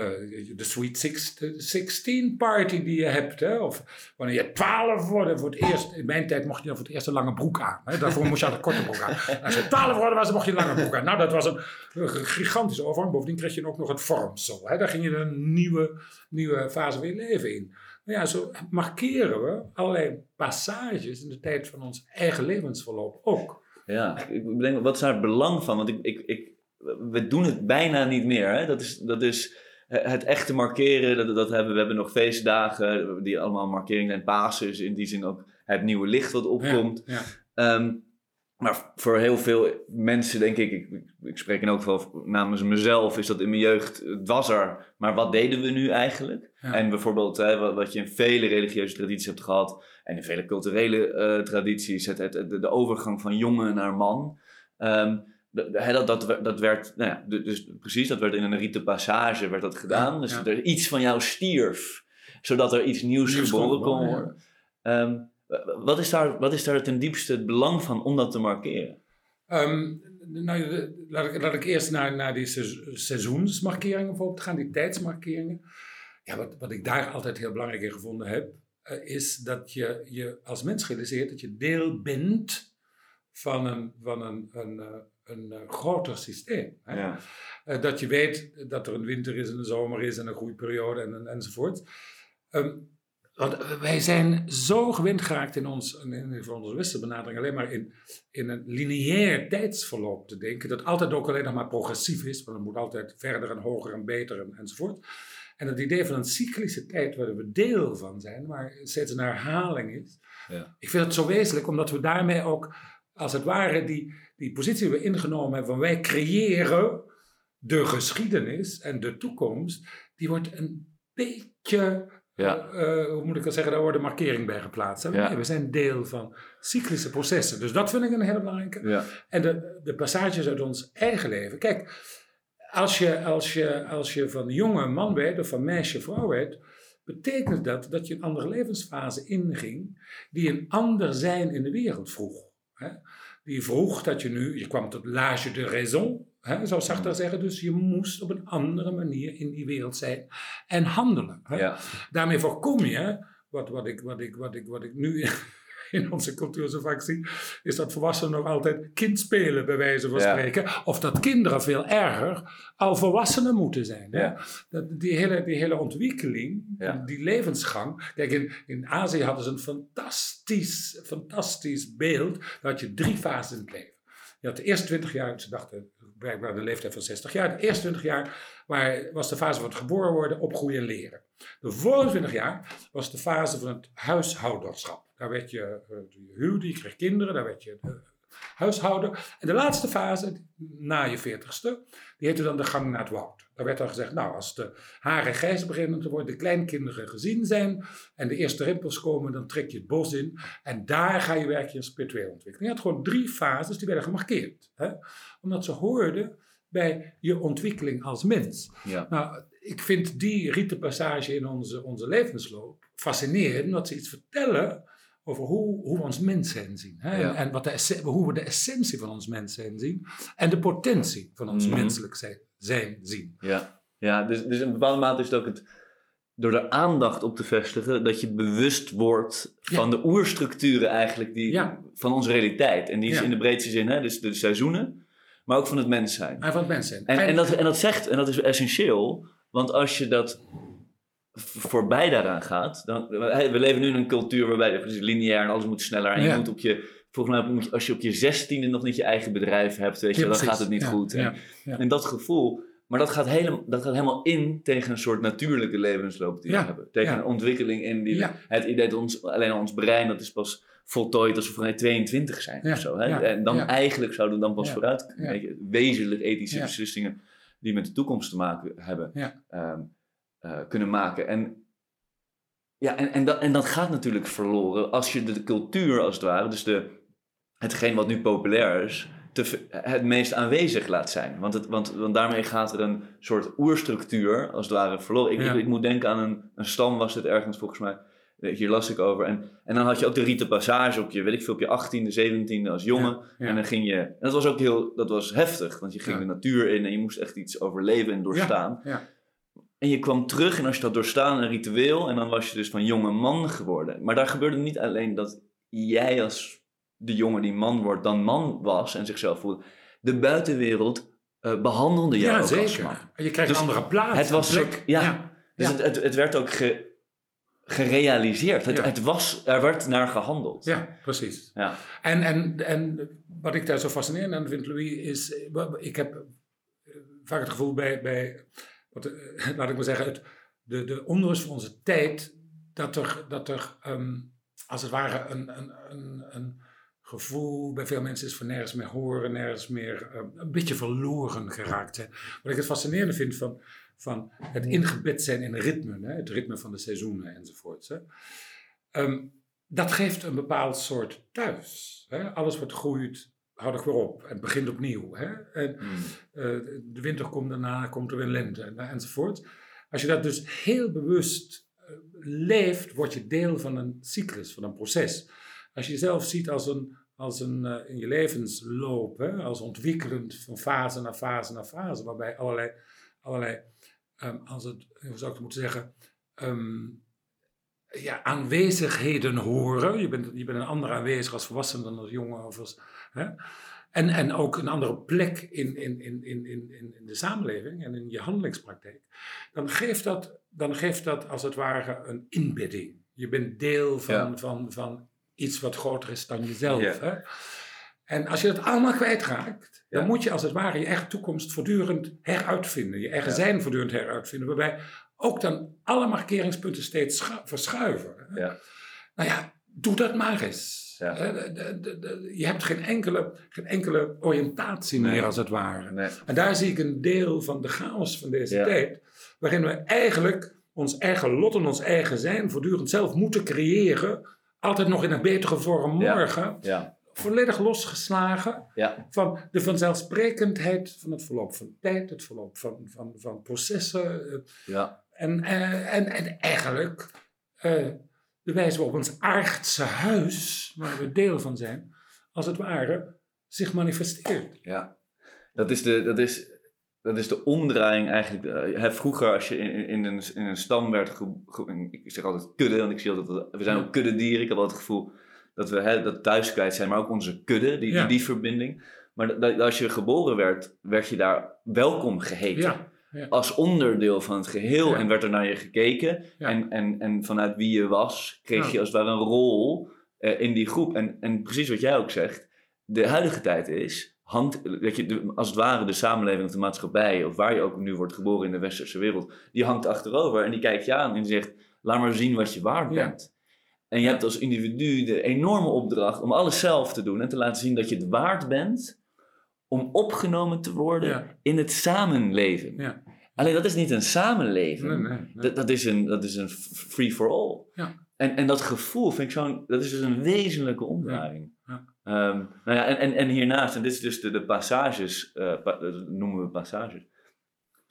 de Sweet Six- de 16 party die je hebt. Hè? Of wanneer je 12 wordt voor het eerst. In mijn tijd mocht je dan voor het eerst een lange broek aan. Hè? Daarvoor moest je altijd een korte broek aan. Als je 12 geworden was, mocht je een lange broek aan. Nou, dat was een, een gigantische overgang. Bovendien kreeg je ook nog het vormsel. Hè? Daar ging je een nieuwe, nieuwe fase van je leven in. Nou ja, zo markeren we allerlei passages in de tijd van ons eigen levensverloop ook. Ja, ik denk, wat is daar het belang van? Want ik, ik, ik, we doen het bijna niet meer. Hè? Dat, is, dat is het echte markeren. Dat, dat hebben, we hebben nog feestdagen die allemaal markering zijn. Pasen is in die zin ook het nieuwe licht wat opkomt. Ja, ja. Ehm, maar voor heel veel mensen, denk ik, ik, ik spreek in elk geval namens mezelf, is dat in mijn jeugd, het was er. Maar wat deden we nu eigenlijk? Ja. En bijvoorbeeld, hè, wat, je in vele religieuze tradities hebt gehad, en in vele culturele eh, tradities, het, het, het- de overgang van jongen naar man. Ehm, dat, dat, dat werd, nou ja, dus precies, dat werd in een rite passage werd dat gedaan. Ja, dus ja. er iets van jou stierf, zodat er iets nieuws, geboren kon worden, ja. Wat, is daar, wat is daar ten diepste het belang van om dat te markeren? Ehm, nou, laat, ik, laat ik eerst naar, naar die seizo- seizoensmarkeringen bijvoorbeeld gaan, die tijdsmarkeringen. Ja, wat, wat ik daar altijd heel belangrijk in gevonden heb, eh, is dat je je als mens realiseert dat je deel bent van een, van een, een, eh, een, eh, groter systeem. Hè? Ja. Eh, dat je weet dat er een winter is en een zomer is en een groeiperiode en, en, enzovoort. Ehm, want wij zijn zo gewend geraakt in ons, in onze westerse benadering, alleen maar in, in een lineair tijdsverloop te denken, dat altijd ook alleen nog maar progressief is, want het moet altijd verder en hoger en beter en, enzovoort. En het idee van een cyclische tijd waar we deel van zijn, waar steeds een herhaling is, Ja. Ik vind het zo wezenlijk, omdat we daarmee ook, als het ware, die, die positie die we ingenomen hebben van wij creëren de geschiedenis en de toekomst, die wordt een beetje, Ja. eh, hoe moet ik dat zeggen, daar wordt een markering bij geplaatst. hè. Ja. Nee, we zijn deel van cyclische processen. Dus dat vind ik een hele belangrijke. Ja. En de, de passages uit ons eigen leven. Kijk, als je, als je, als je van jonge man werd of van meisje vrouw werd, betekent dat dat je een andere levensfase inging die een ander zijn in de wereld vroeg. Hè? Die vroeg dat je nu, je kwam tot l'âge de raison, hè, zou Sartre zeggen, dus je moest op een andere manier in die wereld zijn en handelen. Ja. Daarmee voorkom je, wat, wat, ik, wat, ik, wat, ik, wat ik nu in onze cultuur zo vaak zie, is dat volwassenen nog altijd kind spelen, bij wijze van Ja. spreken. Of dat kinderen veel erger al volwassenen moeten zijn. Ja. Dat, die, hele, die hele ontwikkeling, Ja. die levensgang. Kijk, in, in Azië hadden ze een fantastisch, fantastisch beeld. Daar had je drie fases in het leven. Je had de eerste 20 jaar, ze dachten blijkbaar de leeftijd van 60 jaar. De eerste 20 jaar was de fase van het geboren worden, opgroeien en leren. De volgende 20 jaar was de fase van het huishouderschap. Daar werd je, eh, je je kreeg kinderen, daar werd je eh, huishouder. En de laatste fase, na je 40ste, die heette dan de gang naar het woud. Daar werd dan gezegd, nou, als de haren grijs beginnen te worden, de kleinkinderen gezien zijn en de eerste rimpels komen, dan trek je het bos in. En daar ga je werken je spiritueel ontwikkeling. Je had gewoon drie fases, die werden gemarkeerd. Hè? Omdat ze hoorden bij je ontwikkeling als mens. Ja. Nou, ik vind die rietenpassage in onze, onze levensloop fascinerend, omdat ze iets vertellen over hoe, hoe we ons mens zijn zien. Hè? Ja. En, en wat de, hoe we de essentie van ons mens zijn zien. En de potentie van ons Mhm. menselijk zijn, zijn zien. Ja, ja dus, dus in een bepaalde mate is het ook het, door er aandacht op te vestigen, dat je bewust wordt van de oerstructuren eigenlijk die, Ja. van onze realiteit. En die is Ja. in de breedste zin, hè, dus de seizoenen, maar ook van het mens zijn. En van het mens zijn. En, en, dat, en dat zegt, en dat is essentieel, want als je dat voorbij daaraan gaat, dan, we leven nu in een cultuur waarbij het is lineair en alles moet sneller. En je moet op je, volgens mij moet je, als je op je zestiende nog niet je eigen bedrijf hebt, weet je, Ja, dan gaat het niet Ja, goed. En- ja, ja. en dat gevoel, maar dat gaat, helemaal, dat gaat helemaal in tegen een soort natuurlijke levensloop die we hebben. Tegen een ontwikkeling in die, het idee dat ons, alleen ons brein, dat is pas voltooid als we vanuit 22 zijn of zo. Hè? En dan eigenlijk zouden we dan pas vooruit kunnen. Wezenlijk ethische beslissingen die met de toekomst te maken hebben, ehm, eh, kunnen maken. En, ja, en, en, dat, en dat gaat natuurlijk verloren als je de cultuur als het ware, dus de, hetgeen wat nu populair is, te, het meest aanwezig laat zijn. Want, het, want, want daarmee gaat er een soort oerstructuur als het ware verloren. Ik, Ja. ik, ik moet denken aan een, een stam, was het ergens volgens mij. Hier las ik over. En, en dan had je ook de rieten passage op je, weet ik veel, op je 18e, 17e als jongen. Ja, ja. En dan ging je, en dat was ook heel, dat was heftig, want je ging de natuur in en je moest echt iets overleven en doorstaan. En je kwam terug en als je dat doorstaan, een ritueel, en dan was je dus van jonge man geworden. Maar daar gebeurde niet alleen dat jij als de jongen die man wordt, dan man was en zichzelf voelde. De buitenwereld eh, behandelde jou ja ook als zeker. man. En je krijgt Dus een andere plaats. het was soort- ja. Dus Ja. Het, het, het werd ook ge- gerealiseerd. Het, het was, er werd naar gehandeld. Ja, precies. Ja. En, en, en wat ik daar zo fascinerend aan vind, Louis, is... eh, Ik heb eh, vaak het gevoel bij... bij wat, laat ik maar zeggen, het, de, de onrust van onze tijd... dat er, dat er ehm, als het ware een, een, een, een gevoel bij veel mensen is van nergens meer horen, nergens meer... eh, een beetje verloren geraakt zijn. Wat ik het fascinerende vind van, van het ingebed zijn in ritmen, hè, het ritme van de seizoenen enzovoorts... Hè. Ehm, dat geeft een bepaald soort thuis. Hè? Alles wat groeit, houdt ik weer op en begint opnieuw. Hè? En, Mm. eh, de winter komt daarna, komt er weer lente en, enzovoort. Als je dat dus heel bewust eh, leeft, word je deel van een cyclus, van een proces. Als je jezelf ziet als een, als een eh, in je levensloop, hè? als ontwikkelend van fase naar fase naar fase, waarbij allerlei, allerlei ehm, als het, hoe zou ik het moeten zeggen, ehm, ja, aanwezigheden horen. Je bent, je bent een ander aanwezig als volwassene dan als jongen. Of als, hè? En, en ook een andere plek in, in, in, in, in, in de samenleving en in je handelingspraktijk. Dan geeft dat, dan geeft dat als het ware een inbedding. Je bent deel van, Ja. van, van iets wat groter is dan jezelf. Hè? En als je dat allemaal kwijtraakt, dan Ja. moet je als het ware je eigen toekomst voortdurend heruitvinden. Je eigen Ja. zijn voortdurend heruitvinden. Waarbij ook dan alle markeringspunten steeds schu- verschuiven. Ja. Nou ja, doe dat maar eens. Je hebt geen enkele, geen enkele oriëntatie Nee. meer, als het ware. Nee. En daar zie ik een deel van de chaos van deze tijd, waarin we eigenlijk ons eigen lot en ons eigen zijn voortdurend zelf moeten creëren, altijd nog in een betere vorm morgen, Ja, volledig losgeslagen van de vanzelfsprekendheid van het verloop van tijd, het verloop van, van, van processen. eh, ja, En, eh, en, en eigenlijk eh, de wijze waarop ons aardse huis, waar we deel van zijn, als het ware, zich manifesteert. ja. Dat is de, dat is, dat is de omdraaiing eigenlijk. Eh, hè, vroeger als je in, in, een, in een stam werd, ge, ge- ik zeg altijd kudde, want ik zie altijd, dat we zijn ook kuddedieren. Ik heb altijd het gevoel dat we hè, dat thuis kwijt zijn, maar ook onze kudde, die, Ja. die, die verbinding. Maar dat- als je geboren werd, werd je daar welkom geheten. Ja, ja. Als onderdeel van het geheel en werd er naar je gekeken. En, en, en vanuit wie je was, kreeg je als het ware een rol eh, in die groep. En, en precies wat jij ook zegt, de huidige tijd is, hand, dat je, de, als het ware de samenleving of de maatschappij, of waar je ook nu wordt geboren in de westerse wereld, die hangt achterover en die kijkt je aan en die zegt, laat maar zien wat je waard Ja. bent. En je hebt als individu de enorme opdracht om alles zelf te doen en te laten zien dat je het waard bent om opgenomen te worden Ja. in het samenleven. Ja. Alleen dat is niet een samenleven. Nee, nee, nee. Dat, dat is een, dat is een free for all. Ja. En, en dat gevoel vind ik zo'n, dat is dus een wezenlijke omdraaiing. Ja. Ehm, nou ja, en, en, en hiernaast, en dit is dus de, de passages, eh, pa- dat noemen we passages.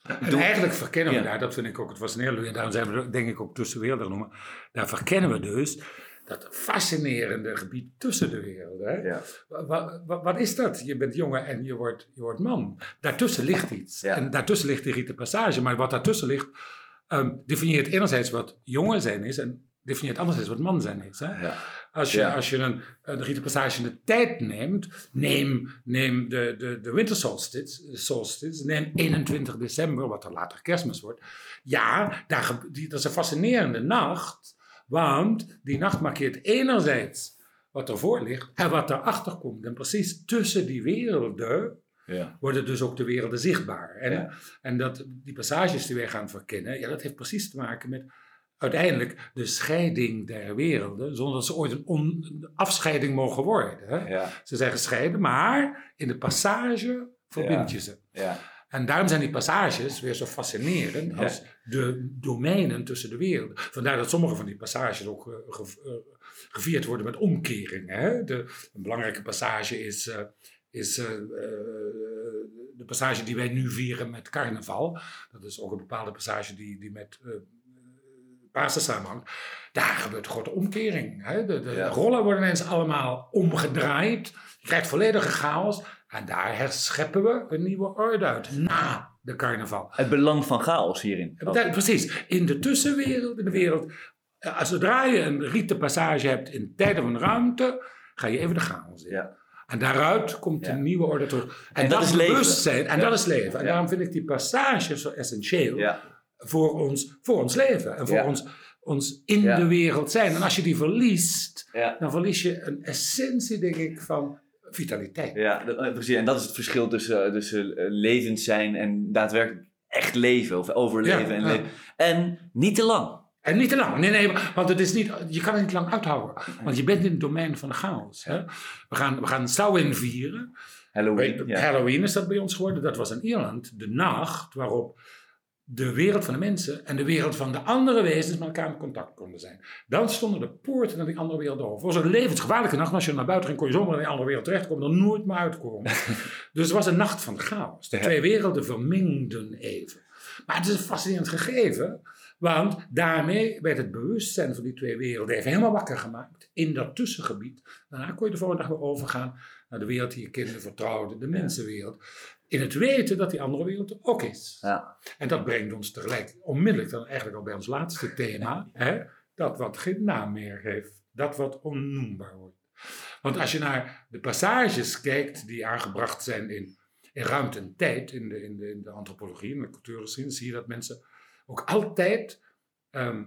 En Doe- eigenlijk verkennen we Ja. daar, dat vind ik ook het fascinerende, en daarom zijn we denk ik ook tussenwerelden noemen, daar verkennen we dus dat fascinerende gebied tussen de werelden. Hè? Ja. Wa- wa- wat is dat? Je bent jongen en je wordt, je wordt man. Daartussen ligt iets. Ja. En daartussen ligt die rieten passage. Maar wat daartussen ligt, ehm, definieert enerzijds wat jongen zijn is en definieert anderzijds wat man zijn is. Hè? Ja. Als je, Ja. als je een, een in de tijd neemt, neem, neem de, de, de winter solstice, solstice, neem 21 december, wat er later kerstmis wordt. Ja, daar, die, dat is een fascinerende nacht, want die nacht markeert enerzijds wat ervoor ligt en wat erachter komt. En precies tussen die werelden Ja. worden dus ook de werelden zichtbaar. En, en dat, die passages die wij gaan verkennen, ja, dat heeft precies te maken met uiteindelijk de scheiding der werelden, zonder dat ze ooit een, on- een afscheiding mogen worden. Hè? Ja. Ze zijn gescheiden, maar in de passage verbind je ze. Ja. En daarom zijn die passages weer zo fascinerend als de domeinen tussen de werelden. Vandaar dat sommige van die passages ook eh, ge- eh, gevierd worden met omkeringen. Hè? De, een belangrijke passage is, eh, is de passage die wij nu vieren met carnaval. Dat is ook een bepaalde passage die, die met Pasen samenhangt. Daar gebeurt een grote omkering. Hè? De, de Ja. rollen worden ineens allemaal omgedraaid. Je krijgt volledige chaos. En daar herscheppen we een nieuwe orde uit. Na de carnaval. Het belang van chaos hierin. Dat precies, in de tussenwereld, in de wereld, eh, als zodra je een rieten passage hebt in tijden van ruimte, ga je even de chaos in. Ja. En daaruit komt Ja. een nieuwe orde terug. En, dat is leven. bewustzijn, en Ja. dat is leven. En daarom vind ik die passage zo essentieel Ja. Voor, ons, voor ons leven en voor Ja. ons, ons in Ja. de wereld zijn. En als je die verliest, Ja. dan verlies je een essentie, denk ik, van vitaliteit. Ja, eh, precies. En dat is het verschil tussen, eh, tussen eh, levend zijn en daadwerkelijk echt leven of overleven. En, leven. en niet te lang. En niet te lang. Nee, nee, want het is niet, je kan het niet lang uithouden. Want je bent in het domein van de chaos. Hè? We gaan, we gaan Samhain vieren. Halloween. Halloween is dat bij ons geworden. Dat was in Ierland de nacht waarop de wereld van de mensen en de wereld van de andere wezens met elkaar in contact konden zijn. Dan stonden de poorten naar die andere wereld open. Het was een levensgevaarlijke nacht. maar Als je naar buiten ging, kon je zomaar in die andere wereld terechtkomen. Dan nooit meer uitkomen. dus het was een nacht van chaos. De twee werelden vermengden even. Maar het is een fascinerend gegeven. Want daarmee werd het bewustzijn van die twee werelden even helemaal wakker gemaakt. In dat tussengebied. Daarna kon je de volgende dag weer overgaan naar de wereld die je kende, vertrouwde, de mensenwereld. In het weten dat die andere wereld er ook is. Ja. En dat brengt ons tegelijk onmiddellijk dan eigenlijk al bij ons laatste thema. Hè? Dat wat geen naam meer heeft. Dat wat onnoembaar wordt. Want als je naar de passages kijkt die aangebracht zijn in, in ruimte en tijd, in de, in, de, in de antropologie, in de cultuurgeschiedenis, zie je dat mensen ook altijd ehm,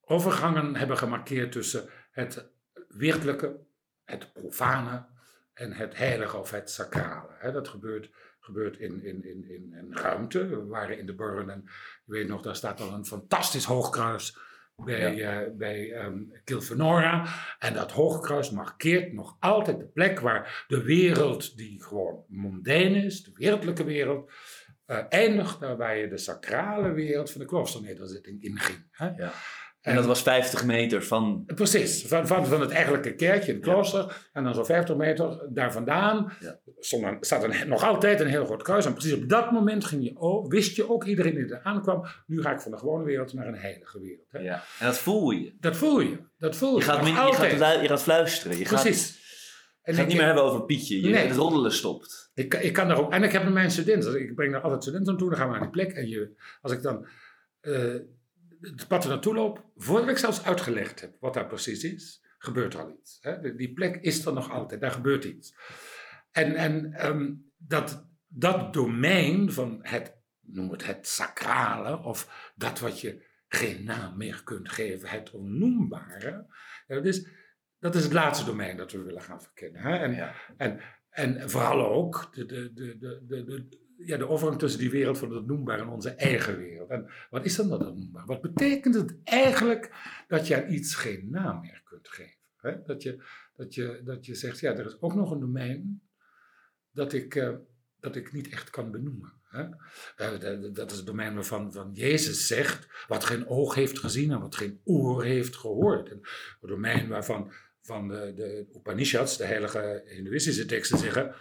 overgangen hebben gemarkeerd tussen het wereldlijke, het profane en het heilige of het sacrale. Hè, dat gebeurt, gebeurt in, in, in, in, in ruimte. We waren in de Burren en je weet nog, daar staat al een fantastisch hoogkruis bij, eh bij ehm Kilfenora. En dat hoogkruis markeert nog altijd de plek waar de wereld, die gewoon mondain is, de wereldlijke wereld, eh, eindigt daar waar je de sacrale wereld van de kloosternederzetting inging. Hè? Ja. En dat was 50 meter van... Precies, van, van, van het eigenlijke kerkje, het klooster. En dan zo'n 50 meter daar vandaan Ja. stond staat een, nog altijd een heel groot kruis. En precies op dat moment ging je ook, wist je ook, iedereen die er aankwam, nu ga ik van de gewone wereld naar een heilige wereld. Hè? Ja. En dat voel je. Dat voel je, dat voel je. Je gaat, min- je gaat, je gaat fluisteren. Je Precies. En gaat ik, niet meer hebben over Pietje. Je, Nee. Het roddelen stopt. ik, ik kan daarop, en ik heb met mijn studenten, ik breng daar altijd studenten naartoe, dan gaan we naar die plek. En je, als ik dan eh, het pad er naartoe loop, voordat ik zelfs uitgelegd heb wat daar precies is, gebeurt er al iets. Hè? Die plek is er nog altijd, daar gebeurt iets. En, en ehm, dat, dat domein van het, noem het het sacrale, of dat wat je geen naam meer kunt geven, het onnoembare, dat, is, dat is het laatste domein dat we willen gaan verkennen. Hè? En, Ja. en, en vooral ook de, de, de, de, de, ja, de overgang tussen die wereld van het noembare en onze eigen wereld. En wat is dan dat noembaar? Wat betekent het eigenlijk dat je aan iets geen naam meer kunt geven? Hè? Dat, je, dat, je, dat je zegt, ja, er is ook nog een domein dat ik, eh, dat ik niet echt kan benoemen. Hè? Eh, dat is het domein waarvan van Jezus zegt, wat geen oog heeft gezien en wat geen oor heeft gehoord. En het domein waarvan van de, de Upanishads, de heilige Hindoeïstische teksten zeggen,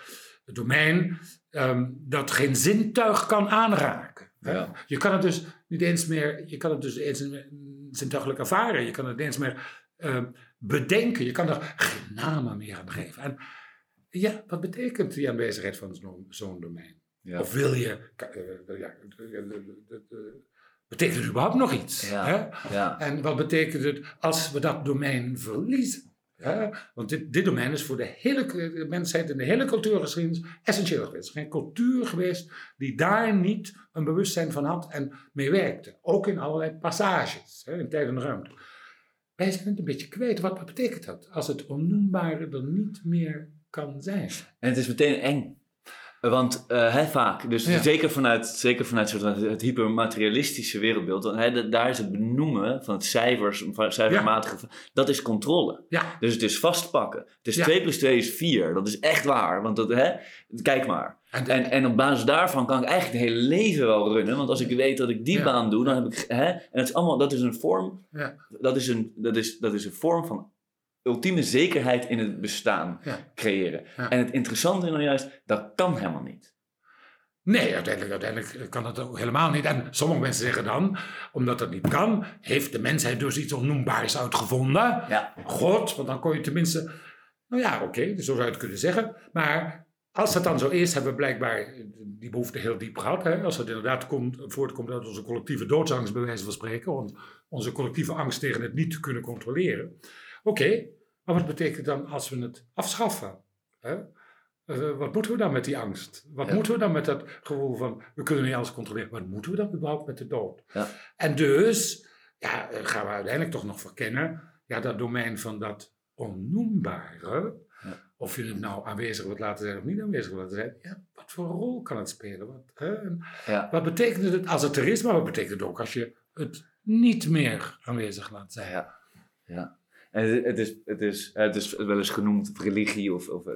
het domein ehm, dat geen zintuig kan aanraken. Ja. Je kan het dus niet eens meer, je kan het dus eens zintuigelijk ervaren. Je kan het niet eens meer ehm, bedenken. Je kan er geen namen meer aan geven. En ja, wat betekent die aanwezigheid van zo'n domein? Ja. Of wil je, eh, ja, eh, eh, betekent het überhaupt nog iets? Hè? Ja. En wat betekent het als we dat domein verliezen? Want dit, domein is voor de hele k- mensheid en de hele cultuurgeschiedenis essentieel geweest. Geen cultuur geweest die daar niet een bewustzijn van had en mee werkte. Ook in allerlei passages, hè, in tijd en ruimte. Wij zijn het een beetje kwijt. Wat, wat betekent dat? Als het onnoembare er niet meer kan zijn. En het is meteen eng. Want hè, vaak, dus Ja. zeker vanuit, zeker vanuit soort het hypermaterialistische wereldbeeld, dan, dat- daar is het benoemen van het cijfers, van het cijfermatige, dat is controle. Ja, Dus het is vastpakken. Het is Ja. 2 plus 2 is 4. Dat is echt waar. Want dat, hè, kijk maar. en, En, en op basis daarvan kan ik eigenlijk het hele leven wel runnen. Want als ik weet dat ik die baan doe, dan heb ik. Hè, en dat is allemaal, dat is een vorm. Ja. Dat, is een, dat, is, dat is een vorm van ultieme zekerheid in het bestaan Ja. creëren. Ja. En het interessante is nou juist, dat kan helemaal niet. Nee, uiteindelijk, uiteindelijk kan dat ook helemaal niet. En sommige mensen zeggen dan, omdat dat niet kan, heeft de mensheid dus iets onnoembaars uitgevonden. Ja. God, want dan kon je tenminste. Nou ja, oké, zo zou je het kunnen zeggen. Maar als dat dan zo is, hebben we blijkbaar die behoefte heel diep gehad. Hè? Als het inderdaad komt, voortkomt uit onze collectieve doodsangst, bij wijze van spreken. Want onze collectieve angst tegen het niet te kunnen controleren. Oké, maar wat betekent dan als we het afschaffen? Hè? Eh, wat moeten we dan met die angst? Wat Ja. moeten we dan met dat gevoel van we kunnen niet alles controleren? Wat moeten we dan überhaupt met de dood? Ja. En dus ja, eh, gaan we uiteindelijk toch nog verkennen ja, dat domein van dat onnoembare. Ja. Of je het nou aanwezig wilt laten zijn of niet aanwezig wilt laten zijn. Ja, wat voor rol kan het spelen? Wat, hè? Wat betekent het als het er is, maar wat betekent het ook als je het niet meer aanwezig laat zijn? Ja. En het, is, het, is, het is wel eens genoemd religie of, of eh,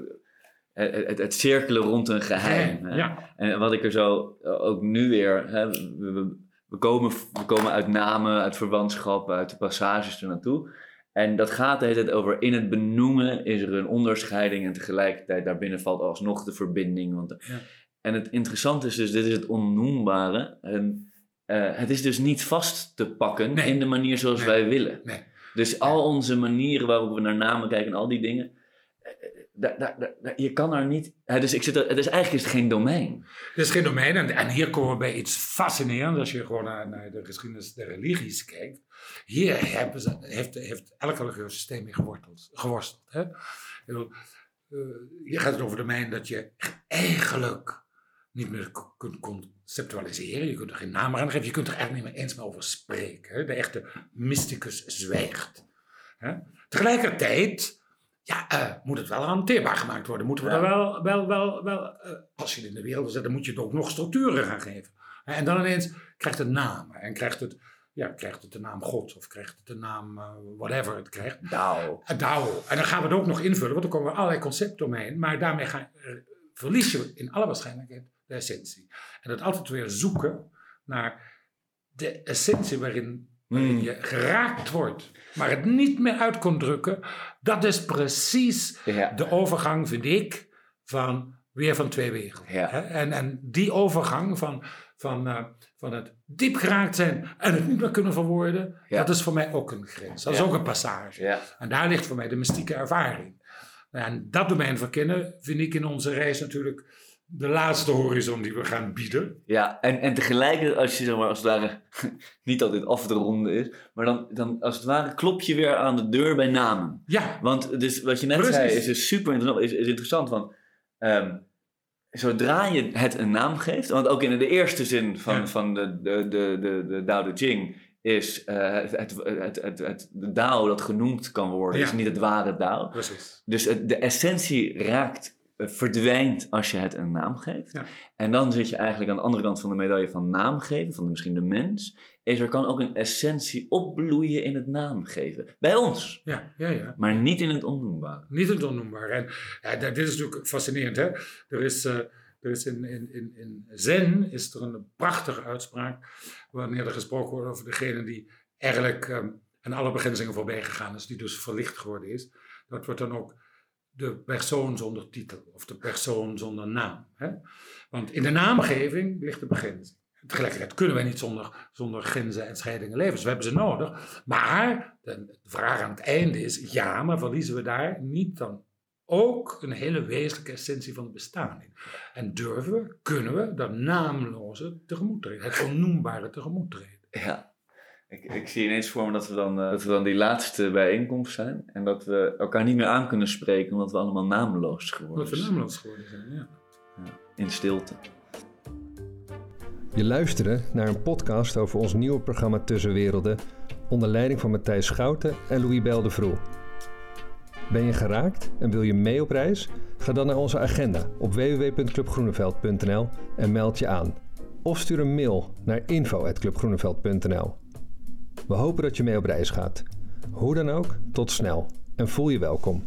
het, het, het cirkelen rond een geheim. hè. Ja, En wat ik er zo eh, ook nu weer. Hè, we, komen, we komen uit namen, uit verwantschap, uit de passages er naartoe. En dat gaat de hele tijd over in het benoemen is er een onderscheiding en tegelijkertijd daarbinnen valt alsnog de verbinding. Want, Ja. En het interessante is dus, dit is het onnoembare. En, eh, het is dus niet vast te pakken Nee. in de manier zoals Nee. wij willen. nee. Dus al onze manieren waarop we naar namen kijken en al die dingen. eh, eh, daar- daar- je kan daar niet. hè, dus ik zit er, het is eigenlijk is het geen domein. Er is geen domein. En, en hier komen we bij iets fascinerends. Als je gewoon naar, naar de geschiedenis der religies kijkt. Hier hebben ze, heeft, heeft elk religieus systeem mee geworteld, geworsteld. Hè? Eh, hier gaat het over domein dat je eigenlijk niet meer kunt conceptualiseren. Je kunt er geen naam aan geven. Je kunt er eigenlijk niet meer eens meer over spreken. De echte mysticus zwijgt. Tegelijkertijd ja, eh, moet het wel hanteerbaar gemaakt worden. Moeten we Ja. er wel, wel, wel, wel eh, als je het in de wereld wil zetten, moet je het ook nog structuren gaan geven. En dan ineens krijgt het namen en krijgt het, ja, krijgt het de naam God of krijgt het de naam eh, whatever het krijgt. En dan gaan we het ook nog invullen, want dan komen we allerlei concepten omheen. Maar daarmee ga, verlies je in alle waarschijnlijkheid de essentie. En dat altijd weer zoeken naar de essentie waarin, waarin Hmm. je geraakt wordt, maar het niet meer uit kon drukken. Dat is precies ja. de overgang, vind ik, van weer van twee werelden. Ja. En, en die overgang van, van, eh, van het diep geraakt zijn en het niet meer kunnen verwoorden, Ja. dat is voor mij ook een grens. Dat is ook een passage. En daar ligt voor mij de mystieke ervaring. En dat domein verkennen vind ik in onze reis natuurlijk de laatste horizon die we gaan bieden. Ja, en, en tegelijkertijd, als je zeg maar als het ware niet altijd af te ronden is, maar dan, dan als het ware klop je weer aan de deur bij namen. Ja, Want dus wat je net Precies. zei is dus super interessant, is, is interessant van, ehm, zodra je het een naam geeft, want ook in de eerste zin van, Ja. van de, de, de, de, de Tao Te Ching is eh, het, het, het, het, het, de Dao dat genoemd kan worden, Ja. is niet het ware Dao. precies. Dus het- de essentie raakt, eh, verdwijnt als je het een naam geeft. Ja. En dan zit je eigenlijk aan de andere kant van de medaille van naam geven, van misschien de mens. Is er kan ook een essentie opbloeien in het naam geven. Bij ons, Ja, ja, ja. maar niet in het onnoembare. Niet het onnoembaar. En ja, dit is natuurlijk fascinerend. Hè? Er is, eh, er is in, in, in, in Zen is er een prachtige uitspraak wanneer er gesproken wordt over degene die eigenlijk ehm, aan alle begrenzingen voorbij gegaan is, die dus verlicht geworden is. Dat wordt dan ook de persoon zonder titel of de persoon zonder naam. Hè? Want in de naamgeving ligt de begrenzing. Tegelijkertijd kunnen wij niet zonder, zonder grenzen en scheidingen leven. Dus we hebben ze nodig. Maar de, vraag aan het einde is: ja, maar verliezen we daar niet dan ook een hele wezenlijke essentie van het bestaan in? En durven we, kunnen we dat naamloze tegemoet treden, het onnoembare tegemoet treden? Ja. Ik, ik zie ineens voor me dat we, dan, eh, dat we dan die laatste bijeenkomst zijn. En dat we elkaar niet meer aan kunnen spreken omdat we allemaal naamloos geworden Wat we zijn. naamloos geworden zijn. Ja. In stilte. Je luisterde naar een podcast over ons nieuwe programma Tussenwerelden onder leiding van Matthijs Schouten en Louis Beldevroel. Ben je geraakt en wil je mee op reis? Ga dan naar onze agenda op www.clubgroeneveld.nl en meld je aan. Of stuur een mail naar info.clubgroeneveld.nl. We hopen dat je mee op reis gaat. Hoe dan ook, tot snel en voel je welkom.